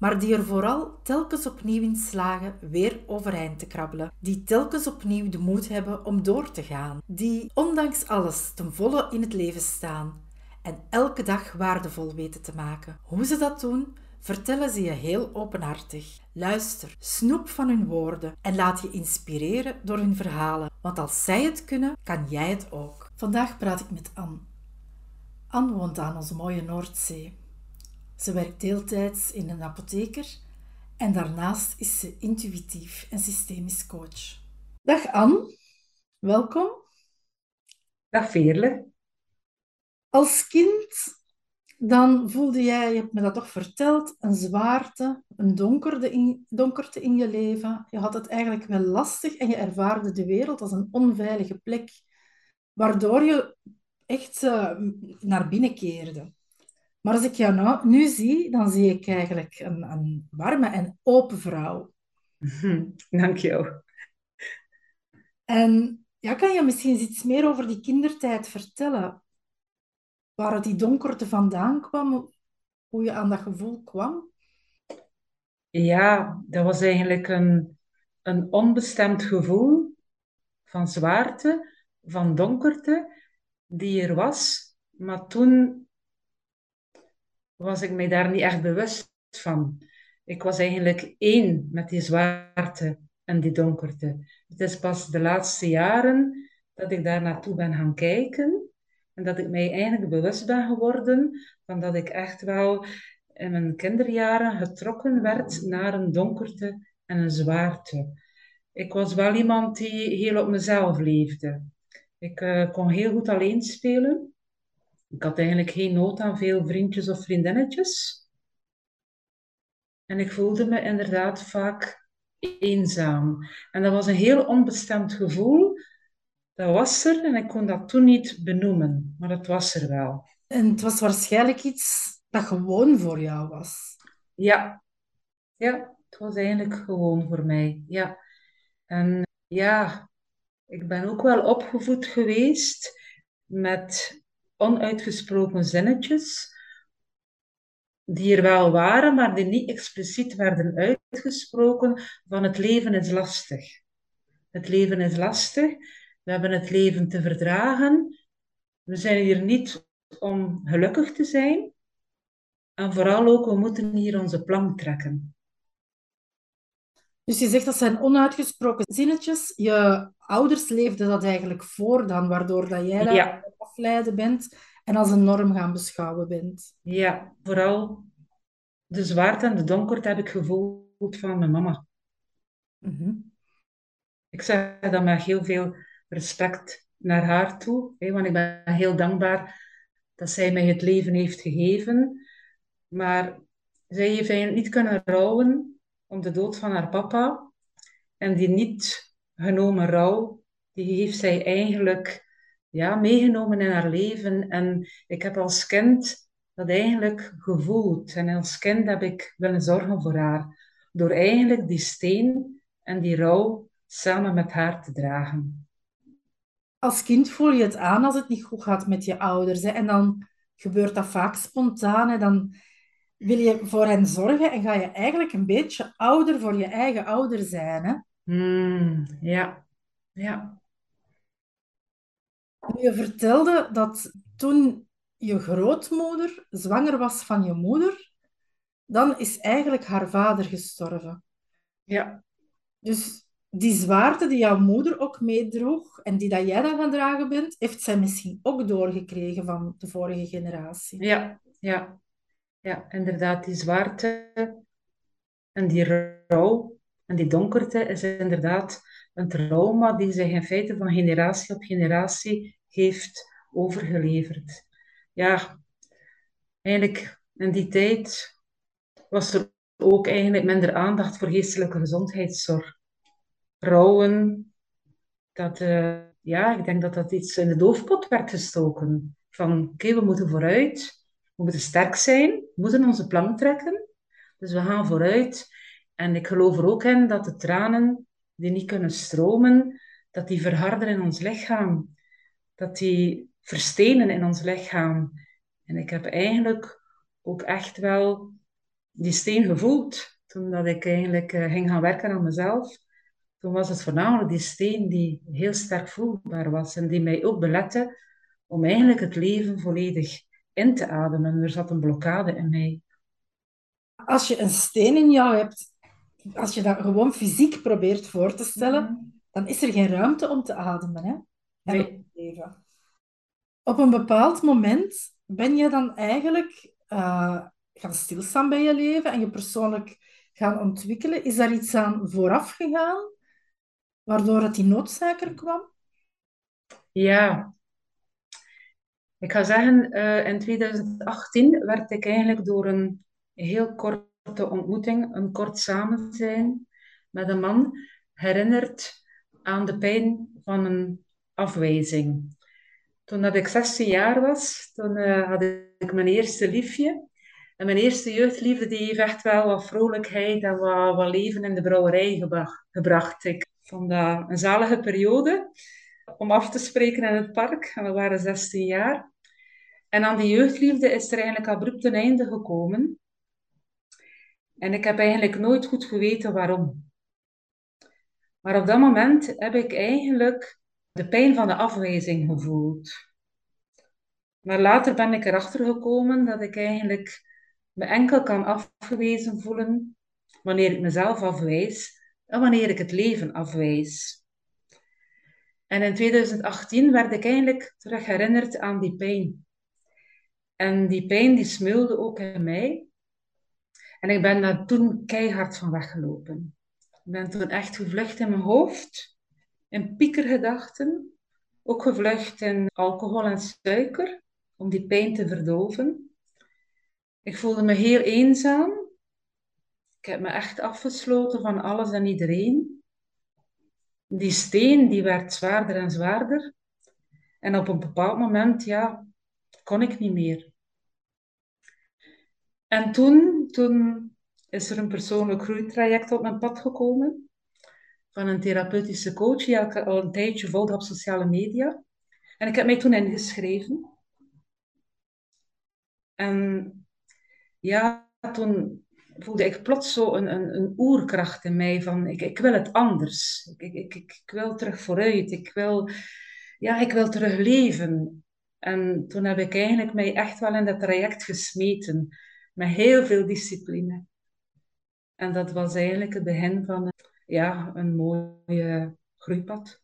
maar die er vooral telkens opnieuw in slagen weer overeind te krabbelen, die telkens opnieuw de moed hebben om door te gaan, die ondanks alles ten volle in het leven staan en elke dag waardevol weten te maken. Hoe ze dat doen, vertellen ze je heel openhartig. Luister, snoep van hun woorden en laat je inspireren door hun verhalen, want als zij het kunnen, kan jij het ook. Vandaag praat ik met Anne. Anne woont aan onze mooie Noordzee. Ze werkt deeltijds in een apotheker en daarnaast is ze intuïtief en systemisch coach. Dag Anne, welkom. Dag Veerle. Als kind dan voelde jij, je hebt me dat toch verteld, een zwaarte, een donkerte in, donkerte in je leven. Je had het eigenlijk wel lastig en je ervaarde de wereld als een onveilige plek, waardoor je echt uh, naar binnen keerde. Maar als ik jou nou, nu zie, dan zie ik eigenlijk een, een warme en open vrouw. Dank je. En ja, kan je misschien iets meer over die kindertijd vertellen? Waar die donkerte vandaan kwam, hoe je aan dat gevoel kwam? Ja, dat was eigenlijk een, een onbestemd gevoel van zwaarte, van donkerte, die er was. Maar toen was ik mij daar niet echt bewust van. Ik was eigenlijk één met die zwaarte en die donkerte. Het is pas de laatste jaren dat ik daar naartoe ben gaan kijken en dat ik mij eigenlijk bewust ben geworden van dat ik echt wel in mijn kinderjaren getrokken werd naar een donkerte en een zwaarte. Ik was wel iemand die heel op mezelf leefde. Ik uh, kon heel goed alleen spelen. Ik had eigenlijk geen nood aan veel vriendjes of vriendinnetjes. En ik voelde me inderdaad vaak eenzaam. En dat was een heel onbestemd gevoel. Dat was er en ik kon dat toen niet benoemen, maar het was er wel. En het was waarschijnlijk iets dat gewoon voor jou was. Ja, ja het was eigenlijk gewoon voor mij. Ja. En ja, ik ben ook wel opgevoed geweest met onuitgesproken zinnetjes, die er wel waren, maar die niet expliciet werden uitgesproken, van het leven is lastig. Het leven is lastig, we hebben het leven te verdragen, we zijn hier niet om gelukkig te zijn, en vooral ook, we moeten hier onze plank trekken. Dus je zegt dat zijn onuitgesproken zinnetjes. Je ouders leefden dat eigenlijk voor dan, waardoor dat jij dat ja. afleiden bent en als een norm gaan beschouwen bent. Ja, vooral de zwaarte en de donkerte heb ik gevoeld van mijn mama. Mm Ik zeg dat met heel veel respect naar haar toe, hè, want ik ben heel dankbaar dat zij mij het leven heeft gegeven. Maar zij heeft eigenlijk niet kunnen rouwen om de dood van haar papa. En die niet genomen rouw, die heeft zij eigenlijk ja, meegenomen in haar leven. En ik heb als kind dat eigenlijk gevoeld. En als kind heb ik willen zorgen voor haar. Door eigenlijk die steen en die rouw samen met haar te dragen. Als kind voel je het aan als het niet goed gaat met je ouders. Hè? En dan gebeurt dat vaak spontaan. Dan wil je voor hen zorgen en ga je eigenlijk een beetje ouder voor je eigen ouder zijn. Hè? Hmm, ja, ja. Je vertelde dat toen je grootmoeder zwanger was van je moeder, dan is eigenlijk haar vader gestorven. Ja. Dus die zwaarte die jouw moeder ook meedroeg en die dat jij dan gaan dragen bent, heeft zij misschien ook doorgekregen van de vorige generatie. Ja, ja. Ja, inderdaad, die zwaarte en die rouw en die donkerte is inderdaad een trauma die zich in feite van generatie op generatie heeft overgeleverd. Ja, eigenlijk in die tijd was er ook eigenlijk minder aandacht voor geestelijke gezondheidszorg. Rouwen, dat, uh, ja, ik denk dat dat iets in de doofpot werd gestoken. Van, oké, we moeten vooruit, we moeten sterk zijn, we moeten onze plan trekken. Dus we gaan vooruit. En ik geloof er ook in dat de tranen die niet kunnen stromen, dat die verharden in ons lichaam. Dat die verstenen in ons lichaam. En ik heb eigenlijk ook echt wel die steen gevoeld. Toen dat ik eigenlijk uh, ging gaan werken aan mezelf. Toen was het voornamelijk die steen die heel sterk voelbaar was. En die mij ook belette om eigenlijk het leven volledig in te ademen. Er zat een blokkade in mij. Als je een steen in jou hebt, als je dat gewoon fysiek probeert voor te stellen, mhm. dan is er geen ruimte om te ademen. Hè? En leven. Op een bepaald moment ben je dan eigenlijk uh, gaan stilstaan bij je leven en je persoonlijk gaan ontwikkelen. Is daar iets aan vooraf gegaan, waardoor het die noodzaak kwam? Ja. Ik ga zeggen, uh, in 2018 werd ik eigenlijk door een heel korte ontmoeting, een kort samenzijn met een man, herinnerd aan de pijn van een afwijzing. Toen dat ik 16 jaar was, toen uh, had ik mijn eerste liefje. En mijn eerste jeugdliefde die heeft echt wel wat vrolijkheid en wat, wat leven in de brouwerij gebracht. Ik vond dat een zalige periode om af te spreken in het park. En we waren 16 jaar. En aan die jeugdliefde is er eigenlijk abrupt een einde gekomen. En ik heb eigenlijk nooit goed geweten waarom. Maar op dat moment heb ik eigenlijk de pijn van de afwijzing gevoeld. Maar later ben ik erachter gekomen dat ik eigenlijk me enkel kan afgewezen voelen wanneer ik mezelf afwijs en wanneer ik het leven afwijs. En in 2018 werd ik eigenlijk terug herinnerd aan die pijn. En die pijn die smeulde ook in mij. En ik ben daar toen keihard van weggelopen. Ik ben toen echt gevlucht in mijn hoofd, in piekergedachten, ook gevlucht in alcohol en suiker, om die pijn te verdoven. Ik voelde me heel eenzaam. Ik heb me echt afgesloten van alles en iedereen. Die steen die werd zwaarder en zwaarder. En op een bepaald moment, ja, kon ik niet meer. En toen, toen is er een persoonlijk groeitraject op mijn pad gekomen. Van een therapeutische coach die ik al een tijdje volgde op sociale media. En ik heb mij toen ingeschreven. En ja, toen voelde ik plots zo een, een, een oerkracht in mij van ik, ik wil het anders. Ik, ik, ik, ik wil terug vooruit. Ik wil, ja, ik wil terug leven. En toen heb ik eigenlijk mij echt wel in dat traject gesmeten. Met heel veel discipline. En dat was eigenlijk het begin van ja, een mooie groeipad.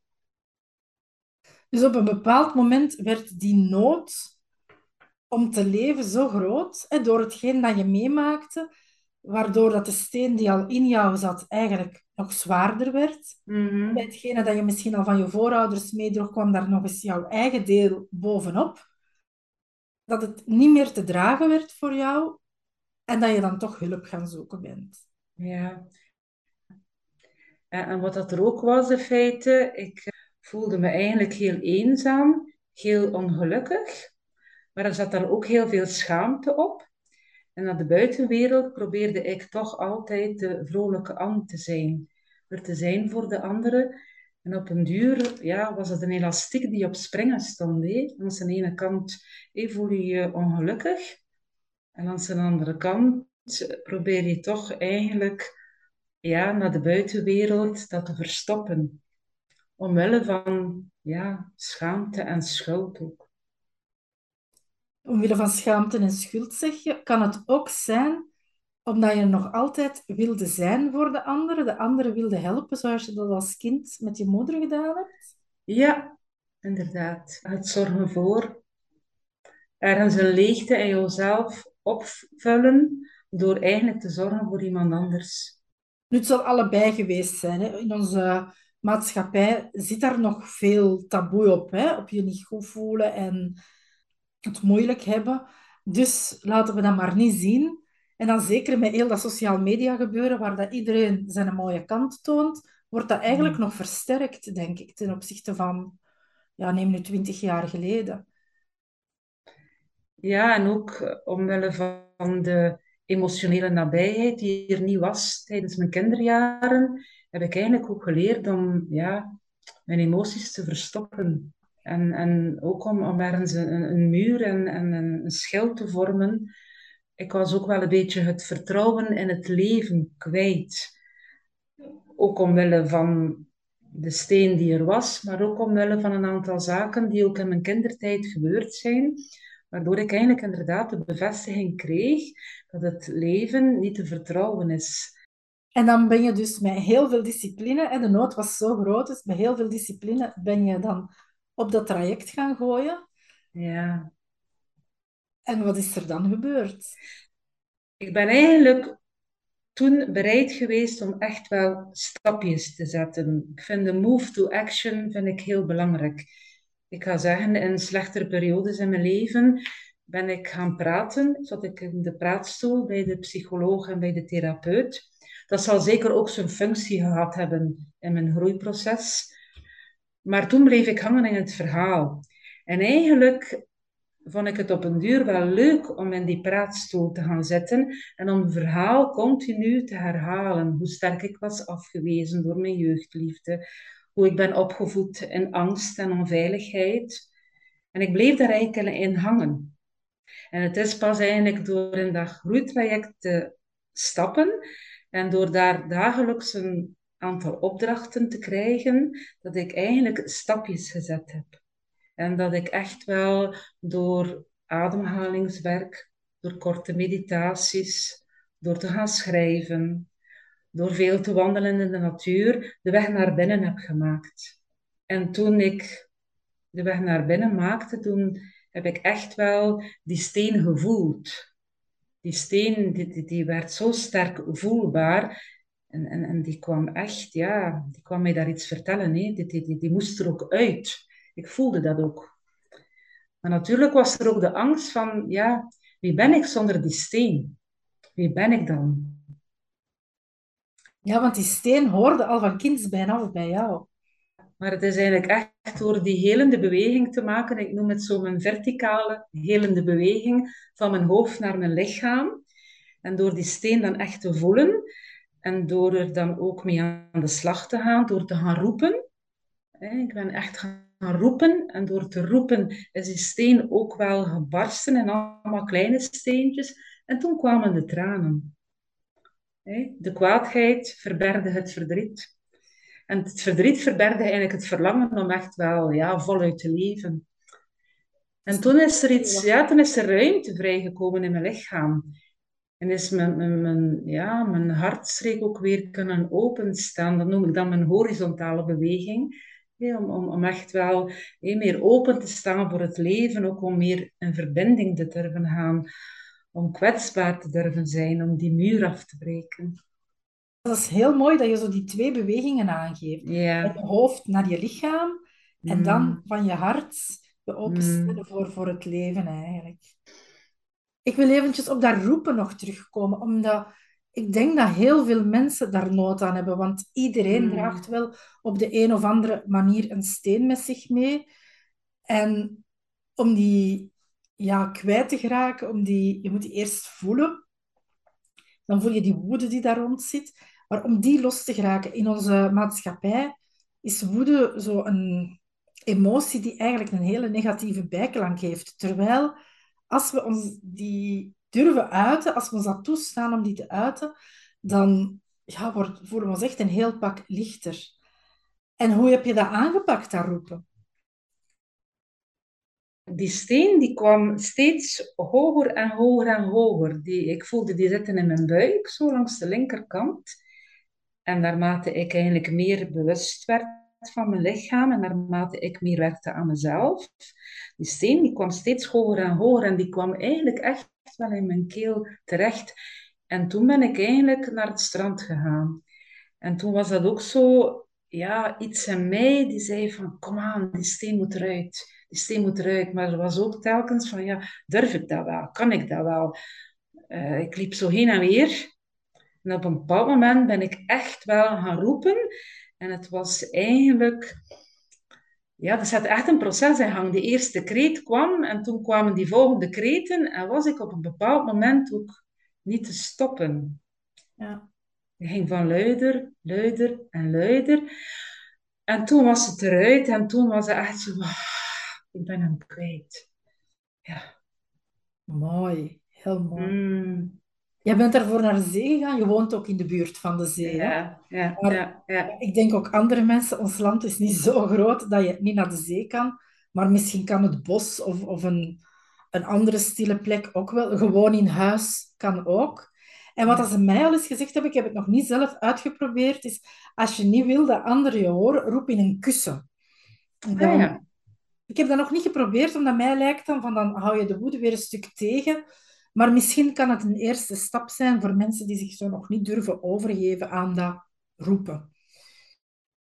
Dus op een bepaald moment werd die nood om te leven zo groot, hè, door hetgeen dat je meemaakte, waardoor dat de steen die al in jou zat eigenlijk nog zwaarder werd. Mm Bij hetgene dat je misschien al van je voorouders meedroeg, kwam daar nog eens jouw eigen deel bovenop. Dat het niet meer te dragen werd voor jou en dat je dan toch hulp gaan zoeken bent. Ja. En wat dat er ook was, de feiten, ik voelde me eigenlijk heel eenzaam, heel ongelukkig. Maar er zat dan ook heel veel schaamte op. En naar de buitenwereld probeerde ik toch altijd de vrolijke Anne te zijn. Er te zijn voor de anderen. En op een duur ja, was het een elastiek die op springen stond. Hé. Aan de ene kant voel je je ongelukkig. En aan de andere kant probeer je toch eigenlijk ja, naar de buitenwereld dat te verstoppen. Omwille van ja, schaamte en schuld ook omwille van schaamte en schuld, zeg je, kan het ook zijn omdat je nog altijd wilde zijn voor de anderen, de anderen wilde helpen, zoals je dat als kind met je moeder gedaan hebt? Ja, inderdaad. Het zorgen voor ergens een leegte in jezelf opvullen door eigenlijk te zorgen voor iemand anders. Nu, het zal allebei geweest zijn. Hè? In onze maatschappij zit daar nog veel taboe op. Hè? Op je niet goed voelen en het moeilijk hebben. Dus laten we dat maar niet zien. En dan zeker met heel dat sociaal media gebeuren, waar dat iedereen zijn mooie kant toont, wordt dat eigenlijk Mm. nog versterkt, denk ik, ten opzichte van, ja, neem nu twintig jaar geleden. Ja, en ook eh, omwille van de emotionele nabijheid die er niet was tijdens mijn kinderjaren, heb ik eigenlijk ook geleerd om ja, mijn emoties te verstoppen. En, en ook om, om ergens een, een muur en, en een, schild te vormen. Ik was ook wel een beetje het vertrouwen in het leven kwijt. Ook omwille van de steen die er was, maar ook omwille van een aantal zaken die ook in mijn kindertijd gebeurd zijn. Waardoor ik eigenlijk inderdaad de bevestiging kreeg dat het leven niet te vertrouwen is. En dan ben je dus met heel veel discipline, en de nood was zo groot, dus met heel veel discipline ben je dan op dat traject gaan gooien. Ja. En wat is er dan gebeurd? Ik ben eigenlijk toen bereid geweest om echt wel stapjes te zetten. Ik vind de move to action vind ik heel belangrijk. Ik ga zeggen, in slechtere periodes in mijn leven ben ik gaan praten. Zat ik in de praatstoel bij de psycholoog en bij de therapeut. Dat zal zeker ook zijn functie gehad hebben in mijn groeiproces. Maar toen bleef ik hangen in het verhaal. En eigenlijk vond ik het op een duur wel leuk om in die praatstoel te gaan zitten en om het verhaal continu te herhalen. Hoe sterk ik was afgewezen door mijn jeugdliefde, hoe ik ben opgevoed in angst en onveiligheid. En ik bleef daar eigenlijk in hangen. En het is pas eigenlijk door in dat groeitraject te stappen en door daar dagelijks een aantal opdrachten te krijgen, dat ik eigenlijk stapjes gezet heb. En dat ik echt wel door ademhalingswerk, door korte meditaties, door te gaan schrijven, door veel te wandelen in de natuur, de weg naar binnen heb gemaakt. En toen ik de weg naar binnen maakte, toen heb ik echt wel die steen gevoeld. Die steen, die, die, werd zo sterk voelbaar. En, en, en die kwam echt, ja, die kwam mij daar iets vertellen. Hè. Die, die, die, die moest er ook uit. Ik voelde dat ook. Maar natuurlijk was er ook de angst van, ja, wie ben ik zonder die steen? Wie ben ik dan? Ja, want die steen hoorde al van kindsbeen af bij jou. Maar het is eigenlijk echt door die helende beweging te maken. Ik noem het zo mijn verticale helende beweging van mijn hoofd naar mijn lichaam. En door die steen dan echt te voelen. En door er dan ook mee aan de slag te gaan, door te gaan roepen. Ik ben echt gaan roepen. En door te roepen is die steen ook wel gebarsten in allemaal kleine steentjes. En toen kwamen de tranen. De kwaadheid verbergde het verdriet. En het verdriet verbergde eigenlijk het verlangen om echt wel ja, voluit te leven. En toen is er iets, ja, toen is er ruimte vrijgekomen in mijn lichaam. En is mijn, mijn, mijn, ja, mijn hartstreek ook weer kunnen openstaan. Dat noem ik dan mijn horizontale beweging. Om, om, om echt wel meer open te staan voor het leven. Ook om meer in verbinding te durven gaan. Om kwetsbaar te durven zijn. Om die muur af te breken. Dat is heel mooi dat je zo die twee bewegingen aangeeft. Ja. Van je hoofd naar je lichaam. En dan Mm. van je hart je openstellen Mm. voor, voor het leven eigenlijk. Ik wil eventjes op dat roepen nog terugkomen, omdat ik denk dat heel veel mensen daar nood aan hebben, want iedereen Mm. draagt wel op de een of andere manier een steen met zich mee. En om die ja, kwijt te geraken, om die, je moet die eerst voelen. Dan voel je die woede die daar rond zit. Maar om die los te geraken in onze maatschappij, is woede zo een emotie die eigenlijk een hele negatieve bijklank heeft. Terwijl als we ons die durven uiten, als we ons dat toestaan om die te uiten, dan ja, wordt, voelen we ons echt een heel pak lichter. En hoe heb je dat aangepakt, dat roepen? die steen die kwam steeds hoger en hoger en hoger. Die, ik voelde die zitten in mijn buik, zo langs de linkerkant. En naarmate ik eigenlijk meer bewust werd van mijn lichaam en naarmate ik meer werkte aan mezelf, die steen die kwam steeds hoger en hoger en die kwam eigenlijk echt wel in mijn keel terecht. En toen ben ik eigenlijk naar het strand gegaan. En toen was dat ook zo, ja, iets in mij die zei van, kom aan, die steen moet eruit die steen moet eruit. Maar er was ook telkens van, ja, durf ik dat wel? Kan ik dat wel? eh, ik liep zo heen en weer. En op een bepaald moment ben ik echt wel gaan roepen. En het was eigenlijk... Ja, er zat echt een proces in gang. De eerste kreet kwam en toen kwamen die volgende kreten. En was ik op een bepaald moment ook niet te stoppen. Ja. Het ging van luider, luider en luider. En toen was het eruit en toen was het echt zo... ah, ik ben hem kwijt. Ja. Mooi, heel mooi. Mm, Jij bent daarvoor naar de zee gegaan. Je woont ook in de buurt van de zee, hè? ja, ja, Maar ja, ja. ik denk ook andere mensen, ons land is niet zo groot dat je niet naar de zee kan. Maar misschien kan het bos of, of een, een andere stille plek ook wel. Gewoon in huis kan ook. En wat ze mij al eens gezegd hebben, ik heb het nog niet zelf uitgeprobeerd, is als je niet wil dat anderen je horen, roep in een kussen. Ah, ja. ik heb dat nog niet geprobeerd, omdat mij lijkt dan van dan hou je de woede weer een stuk tegen. Maar misschien kan het een eerste stap zijn voor mensen die zich zo nog niet durven overgeven aan dat roepen.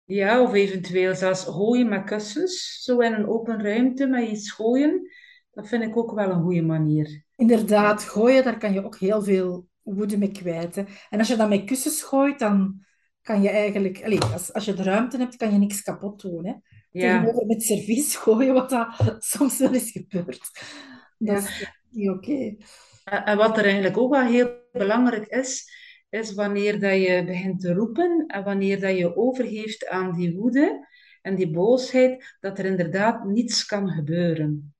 Ja, of eventueel zelfs gooien met kussens, zo in een open ruimte met iets gooien. Dat vind ik ook wel een goede manier. Inderdaad, gooien, daar kan je ook heel veel woede mee kwijt. Hè. En als je dat met kussens gooit, dan kan je eigenlijk... Allee, als, als je de ruimte hebt, kan je niks kapot doen. Hè. Ja, Tegenover met servies gooien, wat dat soms wel eens gebeurt. Dat ja. is niet oké. En wat er eigenlijk ook wel heel belangrijk is, is wanneer dat je begint te roepen en wanneer dat je overgeeft aan die woede en die boosheid, dat er inderdaad niets kan gebeuren.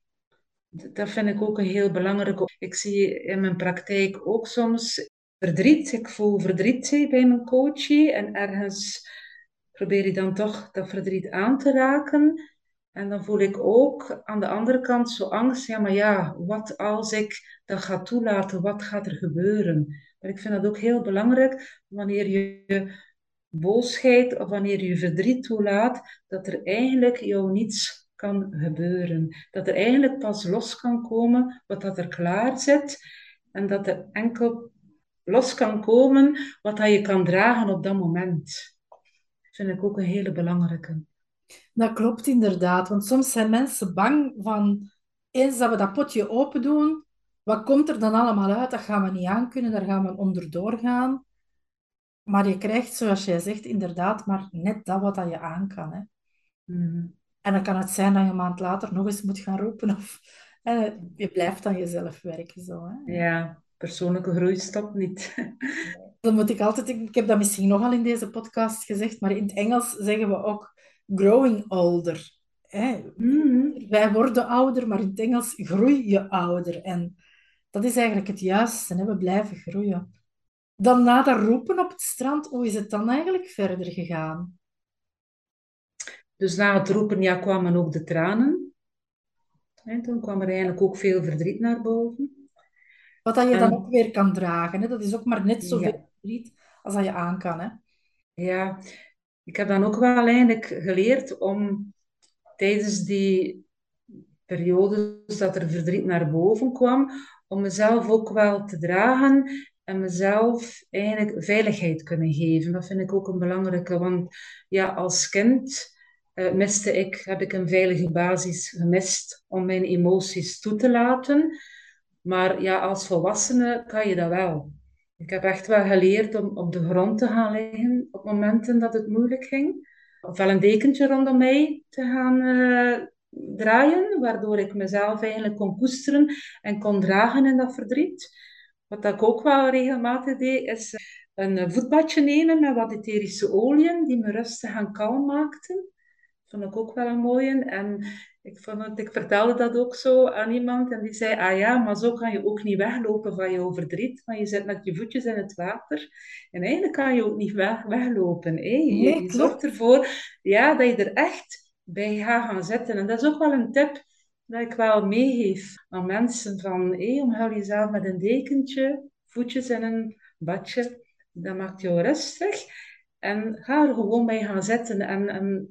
Dat vind ik ook een heel belangrijk. Ik zie in mijn praktijk ook soms verdriet. Ik voel verdriet bij mijn coachie en ergens probeer je dan toch dat verdriet aan te raken. En dan voel ik ook aan de andere kant zo angst. Ja, maar ja, wat als ik dat ga toelaten? Wat gaat er gebeuren? Maar ik vind dat ook heel belangrijk wanneer je boosheid of wanneer je verdriet toelaat, dat er eigenlijk jou niets kan gebeuren. Dat er eigenlijk pas los kan komen wat dat er klaar zit en dat er enkel los kan komen wat dat je kan dragen op dat moment. Dat vind ik ook een hele belangrijke. Dat klopt inderdaad, want soms zijn mensen bang van eens dat we dat potje open doen, wat komt er dan allemaal uit? Dat gaan we niet aankunnen, daar gaan we onderdoor gaan. Maar je krijgt, zoals jij zegt, inderdaad maar net dat wat dat je aan kan. Hè. Mhm. En dan kan het zijn dat je een maand later nog eens moet gaan roepen of eh, je blijft aan jezelf werken. Zo, hè. Ja, persoonlijke groei stopt niet. Dan moet ik altijd, ik heb dat misschien nogal in deze podcast gezegd, maar in het Engels zeggen we ook growing older. Hè. Mhm. Wij worden ouder, maar in het Engels groei je ouder. En dat is eigenlijk het juiste, hè? we blijven groeien. Dan na dat roepen op het strand, hoe is het dan eigenlijk verder gegaan? Dus na het roepen ja, kwamen ook de tranen. En toen kwam er eigenlijk ook veel verdriet naar boven. Wat dat je dan ook weer kan dragen. Hè? Dat is ook maar net ja, zoveel verdriet als dat je aan kan. Hè? ja, ik heb dan ook wel eigenlijk geleerd om tijdens die periodes dat er verdriet naar boven kwam, om mezelf ook wel te dragen en mezelf eigenlijk veiligheid kunnen geven. Dat vind ik ook een belangrijke, want ja, als kind eh, miste ik, heb ik een veilige basis gemist om mijn emoties toe te laten. Maar ja, als volwassene kan je dat wel. Ik heb echt wel geleerd om op de grond te gaan liggen op momenten dat het moeilijk ging. Ofwel een dekentje rondom mij te gaan eh, draaien, waardoor ik mezelf eigenlijk kon koesteren en kon dragen in dat verdriet. Wat ik ook wel regelmatig deed, is een eh, voetbadje nemen met wat etherische oliën, die me rustig en kalm maakten. vond ik ook wel een mooie. En ik, vond ik vertelde dat ook zo aan iemand en die zei, ah ja, maar zo kan je ook niet weglopen van je verdriet, want je zit met je voetjes in het water. En eigenlijk kan je ook niet weg, weglopen. Hè? Je, Nee, je zorgt klopt. ervoor ja, dat je er echt bij gaat gaan zitten. En dat is ook wel een tip dat ik wel meegeef aan mensen van, hé, omhul jezelf met een dekentje, voetjes in een badje, dat maakt jou rustig. En ga er gewoon bij gaan zitten. En, en,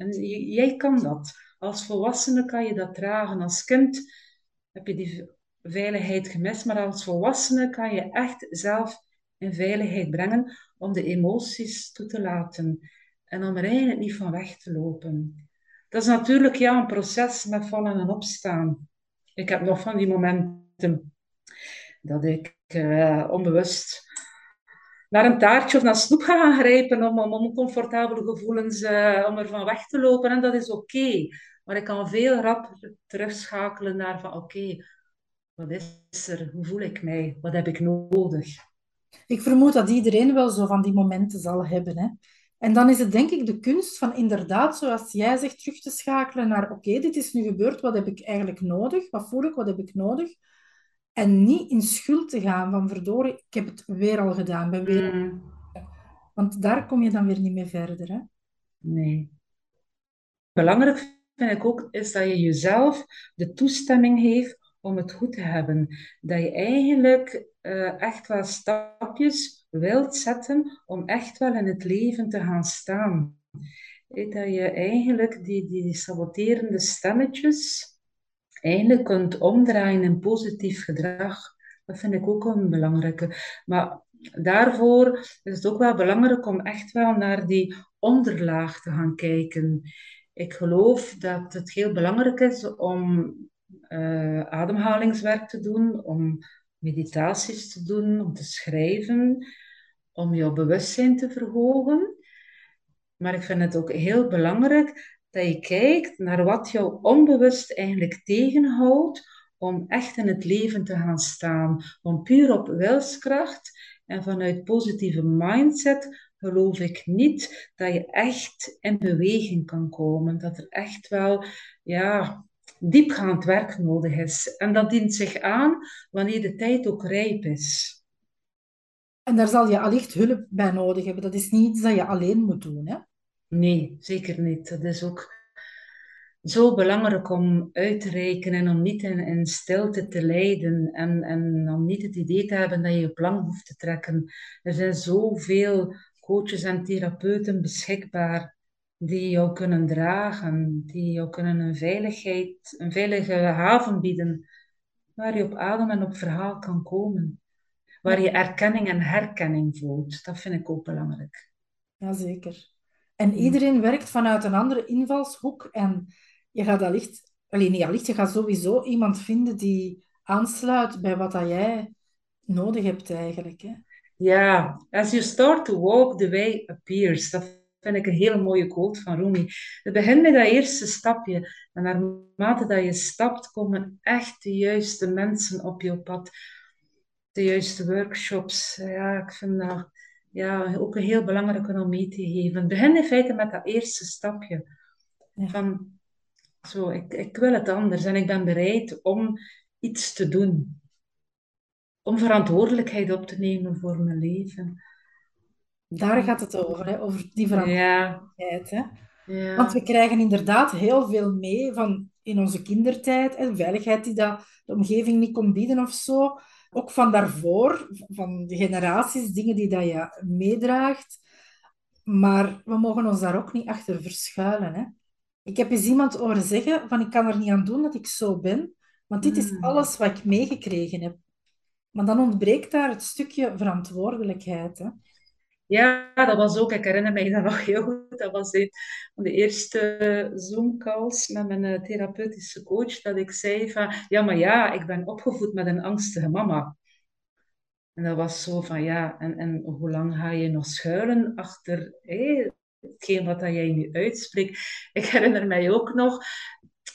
jij kan dat. Als volwassene kan je dat dragen. Als kind heb je die veiligheid gemist, maar als volwassene kan je echt zelf in veiligheid brengen om de emoties toe te laten en om er eigenlijk niet van weg te lopen. Dat is natuurlijk ja, een proces met vallen en opstaan. Ik heb nog van die momenten dat ik uh, onbewust naar een taartje of naar snoep gaan grijpen om, om oncomfortabele gevoelens, uh, om ervan weg te lopen. En dat is oké. Maar ik kan veel rapper terugschakelen naar van oké, wat is er? Hoe voel ik mij? Wat heb ik nodig? Ik vermoed dat iedereen wel zo van die momenten zal hebben. Hè? En dan is het denk ik de kunst van inderdaad, zoals jij zegt, terug te schakelen naar oké, dit is nu gebeurd, wat heb ik eigenlijk nodig? Wat voel ik, wat heb ik nodig? En niet in schuld te gaan van verdorie, ik heb het weer al gedaan. Ben weer... Mm. Want daar kom je dan weer niet mee verder. Hè? Nee. Belangrijk vind ik ook, is dat je jezelf de toestemming geeft om het goed te hebben. Dat je eigenlijk uh, echt wel stapjes wilt zetten om echt wel in het leven te gaan staan. Dat je eigenlijk die, die saboterende stemmetjes eigenlijk kunt omdraaien in positief gedrag. Dat vind ik ook een belangrijke. Maar daarvoor is het ook wel belangrijk om echt wel naar die onderlaag te gaan kijken. Ik geloof dat het heel belangrijk is om uh, ademhalingswerk te doen, om meditaties te doen, om te schrijven, om jouw bewustzijn te verhogen. Maar ik vind het ook heel belangrijk dat je kijkt naar wat jou onbewust eigenlijk tegenhoudt om echt in het leven te gaan staan. Om puur op wilskracht en vanuit positieve mindset geloof ik niet dat je echt in beweging kan komen. Dat er echt wel ja, diepgaand werk nodig is. En dat dient zich aan wanneer de tijd ook rijp is. En daar zal je allicht hulp bij nodig hebben. Dat is niet iets dat je alleen moet doen, hè? Nee, zeker niet. Dat is ook zo belangrijk om uit te rekenen en om niet in, in stilte te lijden en, en om niet het idee te hebben dat je je plan hoeft te trekken. Er zijn zoveel coaches en therapeuten beschikbaar die jou kunnen dragen, die jou kunnen een veiligheid, een veilige haven bieden, waar je op adem en op verhaal kan komen. Waar je erkenning en herkenning voelt. Dat vind ik ook belangrijk. Jazeker. En iedereen werkt vanuit een andere invalshoek en je gaat allicht, alleen niet allicht, je gaat sowieso iemand vinden die aansluit bij wat dat jij nodig hebt eigenlijk. Hè? Ja, as you start to walk, the way appears. Dat vind ik een hele mooie quote van Rumi. Het begint met dat eerste stapje. En naarmate dat je stapt, komen echt de juiste mensen op je pad. De juiste workshops. Ja, ik vind dat ja, ook een heel belangrijke om mee te geven. Het begint in feite met dat eerste stapje. Van, zo, ik, ik wil het anders en ik ben bereid om iets te doen. Om verantwoordelijkheid op te nemen voor mijn leven. Daar gaat het over, hè? over die verantwoordelijkheid. Hè? Ja. Want we krijgen inderdaad heel veel mee van in onze kindertijd. En veiligheid die dat de omgeving niet kon bieden of zo. Ook van daarvoor, van de generaties, dingen die dat je meedraagt. Maar we mogen ons daar ook niet achter verschuilen. Hè? Ik heb eens iemand horen zeggen van ik kan er niet aan doen dat ik zo ben, want dit is hmm. alles wat ik meegekregen heb. Maar dan ontbreekt daar het stukje verantwoordelijkheid. Hè? Ja, dat was ook, ik herinner mij dat nog heel goed, dat was een de eerste Zoom-calls met mijn eh, therapeutische coach, dat ik zei van, ja, maar ja, ik ben opgevoed met een angstige mama. En dat was zo van, ja, en, en hoe lang ga je nog schuilen achter hetgeen wat jij nu uitspreekt. Ik herinner mij ook nog,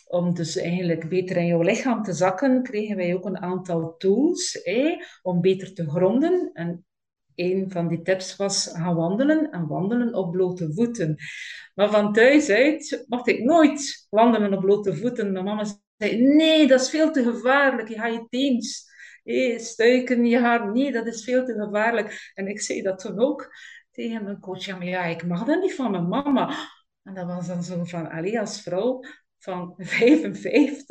om dus eigenlijk beter in jouw lichaam te zakken, kregen wij ook een aantal tools om beter te gronden. En een van die tips was gaan wandelen en wandelen op blote voeten. Maar van thuis uit mocht ik nooit wandelen op blote voeten. Mijn mama zei, nee, dat is veel te gevaarlijk. Je gaat je teens stuiken, je haar. Nee, dat is veel te gevaarlijk. En ik zei dat toen ook tegen mijn coach, ja, maar ja, ik mag dat niet van mijn mama. En dat was dan zo van, allee, als vrouw van 55,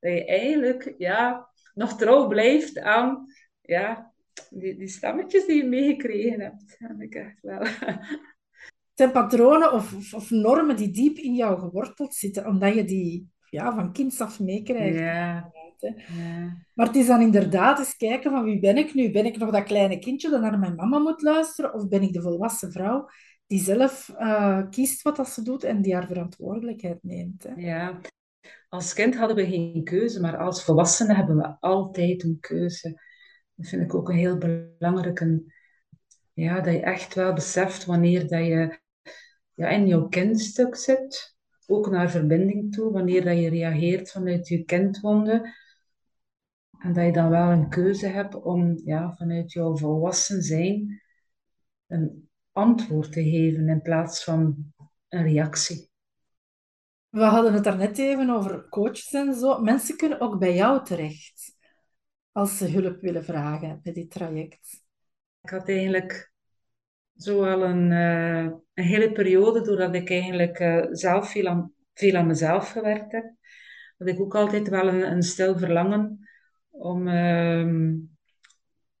dat je eigenlijk, ja, nog trouw blijft aan, ja, die, die stammetjes die je meegekregen hebt. Dat ik echt wel. Het zijn patronen of, of, normen die diep in jou geworteld zitten, omdat je die ja, van kinds af meekrijgt. Ja. Ja. Maar het is dan inderdaad eens kijken van wie ben ik nu? Ben ik nog dat kleine kindje dat naar mijn mama moet luisteren? Of ben ik de volwassen vrouw die zelf uh, kiest wat dat ze doet en die haar verantwoordelijkheid neemt? Hè? Ja, als kind hadden we geen keuze, maar als volwassenen hebben we altijd een keuze. Dat vind ik ook een heel belangrijke. Ja, dat je echt wel beseft wanneer dat je ja, in jouw kindstuk zit. Ook naar verbinding toe, wanneer dat je reageert vanuit je kindwonde. En dat je dan wel een keuze hebt om ja, vanuit jouw volwassen zijn een antwoord te geven in plaats van een reactie. We hadden het daarnet even over coaches en zo. Mensen kunnen ook bij jou terecht als ze hulp willen vragen bij dit traject. Ik had eigenlijk zo al een, uh, een hele periode, doordat ik eigenlijk uh, zelf veel aan, veel aan mezelf gewerkt heb, dat ik ook altijd wel een, een stil verlangen om, uh,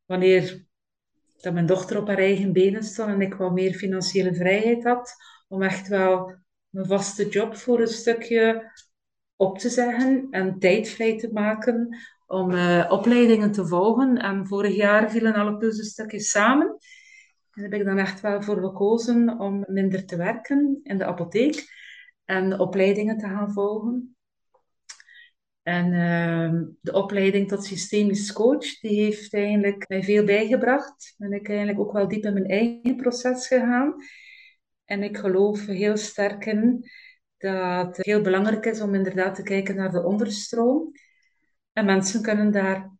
wanneer dat mijn dochter op haar eigen benen stond en ik wat meer financiële vrijheid had, om echt wel mijn vaste job voor een stukje op te zeggen en tijd vrij te maken om uh, opleidingen te volgen. En vorig jaar vielen alle puzzelstukjes samen. En daar heb ik dan echt wel voor gekozen om minder te werken in de apotheek en opleidingen te gaan volgen. En uh, de opleiding tot systemisch coach, die heeft eigenlijk mij veel bijgebracht. Ben ik eigenlijk ook wel diep in mijn eigen proces gegaan. En ik geloof heel sterk in dat het heel belangrijk is om inderdaad te kijken naar de onderstroom. En mensen kunnen daar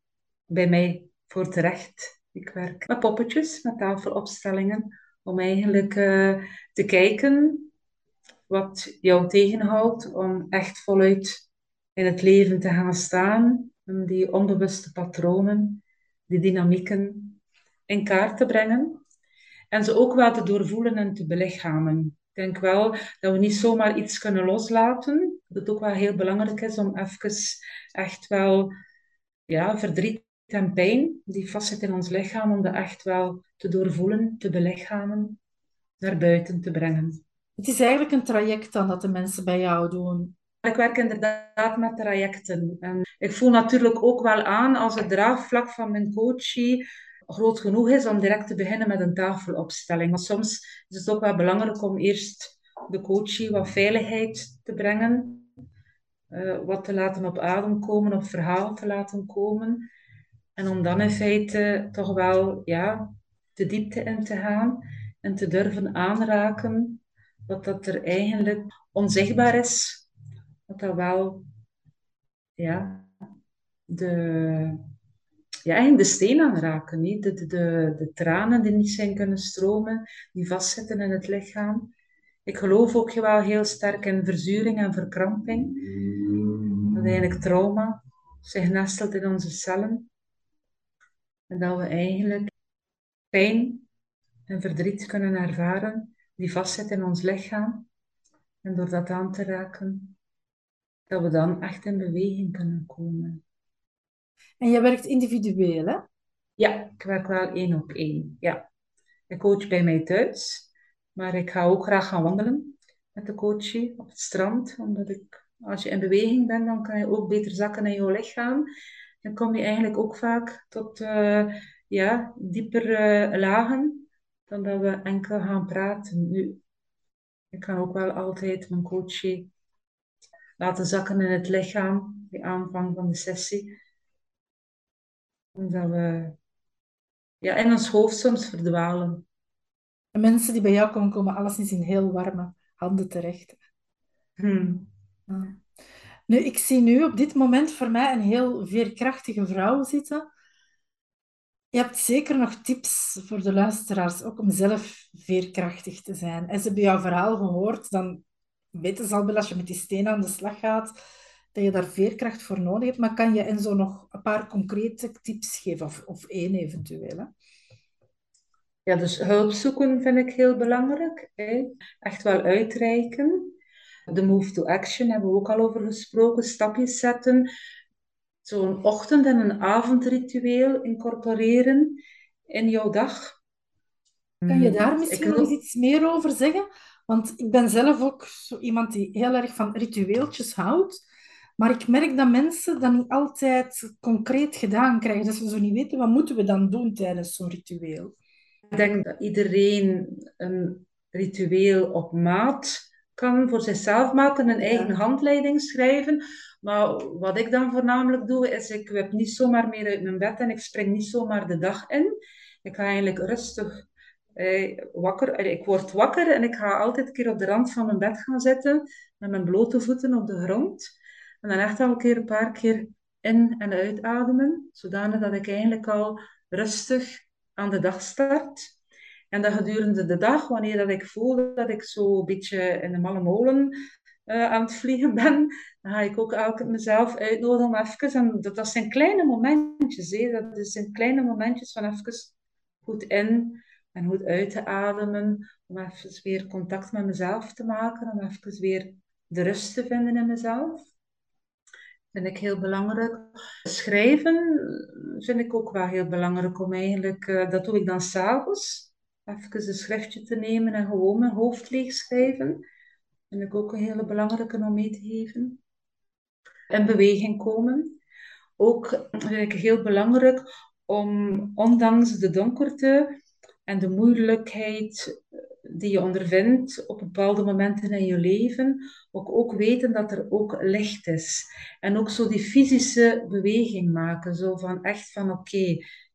bij mij voor terecht. Ik werk met poppetjes, met tafelopstellingen, om eigenlijk uh, te kijken wat jou tegenhoudt om echt voluit in het leven te gaan staan. Om die onbewuste patronen, die dynamieken in kaart te brengen. En ze ook wel te doorvoelen en te belichamen. Ik denk wel dat we niet zomaar iets kunnen loslaten. Dat het ook wel heel belangrijk is om even echt wel ja, verdriet en pijn die vastzit in ons lichaam, om dat echt wel te doorvoelen, te belichamen, naar buiten te brengen. Het is eigenlijk een traject dan dat de mensen bij jou doen. Ik werk inderdaad met trajecten. En ik voel natuurlijk ook wel aan als het draagvlak van mijn coachie groot genoeg is om direct te beginnen met een tafelopstelling. Maar soms is het ook wel belangrijk om eerst de coachie wat veiligheid te brengen. Uh, wat te laten op adem komen, op verhaal te laten komen. En om dan in feite toch wel ja, de diepte in te gaan en te durven aanraken wat dat er eigenlijk onzichtbaar is. Wat dat wel ja, de, ja, eigenlijk de steen aanraken. Niet? De, de, de tranen die niet zijn kunnen stromen, die vastzitten in het lichaam. Ik geloof ook wel heel sterk in verzuring en verkramping. Dat eigenlijk trauma zich nestelt in onze cellen. En dat we eigenlijk pijn en verdriet kunnen ervaren die vastzitten in ons lichaam. En door dat aan te raken, dat we dan echt in beweging kunnen komen. En je werkt individueel, hè? Ja, ik werk wel één op één. Ja. Ik coach bij mij thuis, maar ik ga ook graag gaan wandelen met de coachie op het strand, omdat ik, als je in beweging bent, dan kan je ook beter zakken in je lichaam. Dan kom je eigenlijk ook vaak tot uh, ja, dieper uh, lagen dan dat we enkel gaan praten. Nu, ik kan ook wel altijd mijn coachie laten zakken in het lichaam, die aanvang van de sessie omdat we ja, in ons hoofd soms verdwalen. De mensen die bij jou komen, komen alleszins in heel warme handen terecht. Hmm. Nu, ik zie nu op dit moment voor mij een heel veerkrachtige vrouw zitten. Je hebt zeker nog tips voor de luisteraars, ook om zelf veerkrachtig te zijn. En ze hebben jouw verhaal gehoord, dan weten ze al wel als je met die steen aan de slag gaat, dat je daar veerkracht voor nodig hebt. Maar kan je en zo nog een paar concrete tips geven, of, of één eventueel? Hè? Ja, dus hulp zoeken vind ik heel belangrijk. Hè? Echt wel uitreiken. De move to action hebben we ook al over gesproken. Stapjes zetten. Zo'n ochtend- en een avondritueel incorporeren in jouw dag. Kan je daar misschien nog iets meer over zeggen? Want ik ben zelf ook zo iemand die heel erg van ritueeltjes houdt. Maar ik merk dat mensen dat niet altijd concreet gedaan krijgen. Dat ze zo niet weten, wat moeten we dan doen tijdens zo'n ritueel? Ik denk dat iedereen een ritueel op maat kan voor zichzelf maken, een eigen handleiding schrijven. Maar wat ik dan voornamelijk doe, is ik wip niet zomaar meer uit mijn bed en ik spring niet zomaar de dag in. Ik ga eigenlijk rustig eh, wakker. Ik word wakker en ik ga altijd een keer op de rand van mijn bed gaan zitten, met mijn blote voeten op de grond. En dan echt al een keer een paar keer in- en uitademen, zodanig dat ik eigenlijk al rustig aan de dag start. En dat gedurende de dag, wanneer dat ik voel dat ik zo een beetje in de malle molen uh, aan het vliegen ben, dan ga ik ook elke mezelf uitnodigen om even, en dat, dat zijn kleine momentjes, hè, dat zijn kleine momentjes van even goed in en goed uit te ademen, om even weer contact met mezelf te maken, om even weer de rust te vinden in mezelf. Vind ik heel belangrijk. Schrijven vind ik ook wel heel belangrijk om eigenlijk, uh, dat doe ik dan s'avonds even een schriftje te nemen en gewoon mijn hoofd leeg schrijven. Vind ik ook een hele belangrijke om mee te geven. In beweging komen. Ook vind ik heel belangrijk om, ondanks de donkerte en de moeilijkheid die je ondervindt op bepaalde momenten in je leven, ook, ook weten dat er ook licht is. En ook zo die fysische beweging maken. Zo van echt van oké,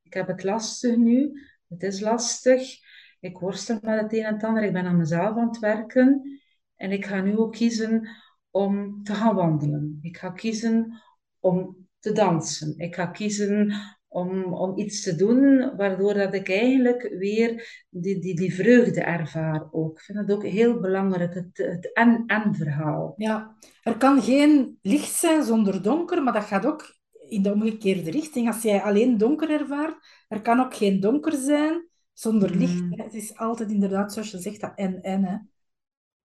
ik heb het lastig nu, het is lastig, ik worstel met het een en het ander. Ik ben aan mezelf aan het werken. En ik ga nu ook kiezen om te gaan wandelen. Ik ga kiezen om te dansen. Ik ga kiezen om, om iets te doen waardoor dat ik eigenlijk weer die, die, die vreugde ervaar ook. Ik vind dat ook heel belangrijk, het, het en-en verhaal. Ja, er kan geen licht zijn zonder donker, maar dat gaat ook in de omgekeerde richting. Als jij alleen donker ervaart, er kan ook geen donker zijn zonder licht. Mm. Het is altijd inderdaad, zoals je zegt, dat en-en.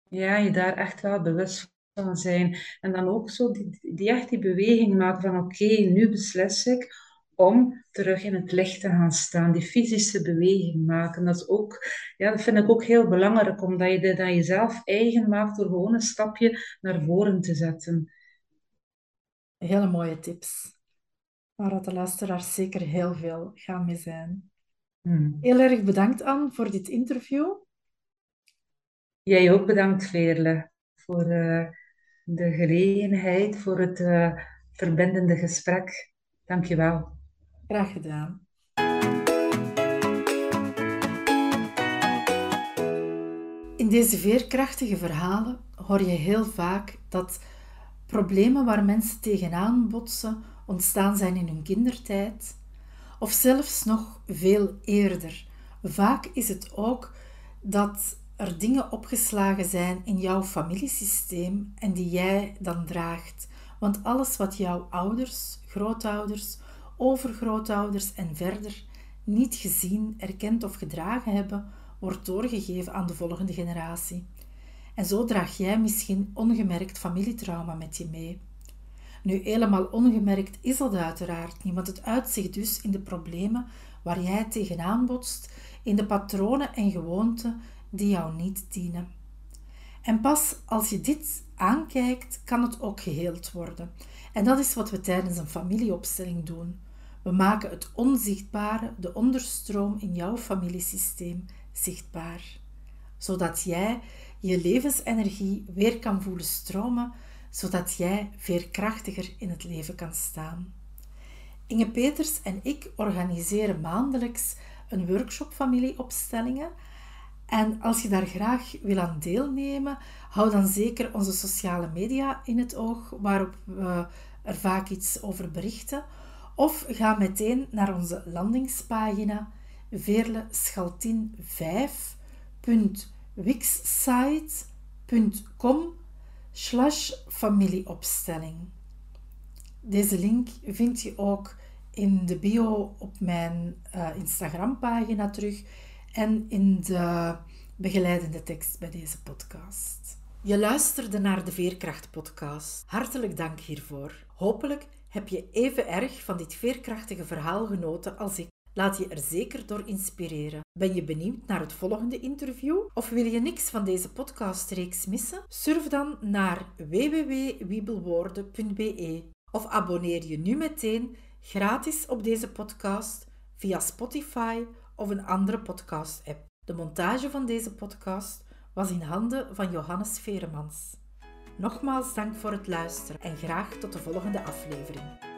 Ja, je daar echt wel bewust van zijn. En dan ook zo die, die echt die beweging maken van oké, nu beslis ik om terug in het licht te gaan staan. Die fysische beweging maken. Dat, is ook, ja, dat vind ik ook heel belangrijk, omdat je dat jezelf eigen maakt door gewoon een stapje naar voren te zetten. Hele mooie tips. Waar de luisteraars zeker heel veel gaan mee zijn. Hmm. Heel erg bedankt, Anne, voor dit interview. Jij ook bedankt, Veerle, voor uh, de gelegenheid, voor het uh, verbindende gesprek. Dank je wel. Graag gedaan. In deze veerkrachtige verhalen hoor je heel vaak dat problemen waar mensen tegenaan botsen ontstaan zijn in hun kindertijd of zelfs nog veel eerder. Vaak is het ook dat er dingen opgeslagen zijn in jouw familiesysteem en die jij dan draagt. Want alles wat jouw ouders, grootouders, overgrootouders en verder niet gezien, erkend of gedragen hebben, wordt doorgegeven aan de volgende generatie. En zo draag jij misschien ongemerkt familietrauma met je mee. Nu, helemaal ongemerkt is dat uiteraard niet, want het uitzicht dus in de problemen waar jij tegenaan botst, in de patronen en gewoonten die jou niet dienen. En pas als je dit aankijkt, kan het ook geheeld worden. En dat is wat we tijdens een familieopstelling doen. We maken het onzichtbare, de onderstroom in jouw familiesysteem, zichtbaar. Zodat jij je levensenergie weer kan voelen stromen zodat jij veerkrachtiger in het leven kan staan. Inge Peters en ik organiseren maandelijks een workshop familieopstellingen. En als je daar graag wil aan deelnemen, hou dan zeker onze sociale media in het oog, waarop we er vaak iets over berichten. Of ga meteen naar onze landingspagina veerleschaltin5.wixsite.com slash familieopstelling. Deze link vind je ook in de bio op mijn uh, Instagram-pagina terug en in de begeleidende tekst bij deze podcast. Je luisterde naar de Veerkracht-podcast. Hartelijk dank hiervoor. Hopelijk heb je even erg van dit veerkrachtige verhaal genoten als ik. Laat je er zeker door inspireren. Ben je benieuwd naar het volgende interview? Of wil je niks van deze podcastreeks missen? Surf dan naar www.wiebelwoorden.be of abonneer je nu meteen gratis op deze podcast via Spotify of een andere podcast-app. De montage van deze podcast was in handen van Johannes Veremans. Nogmaals dank voor het luisteren en graag tot de volgende aflevering.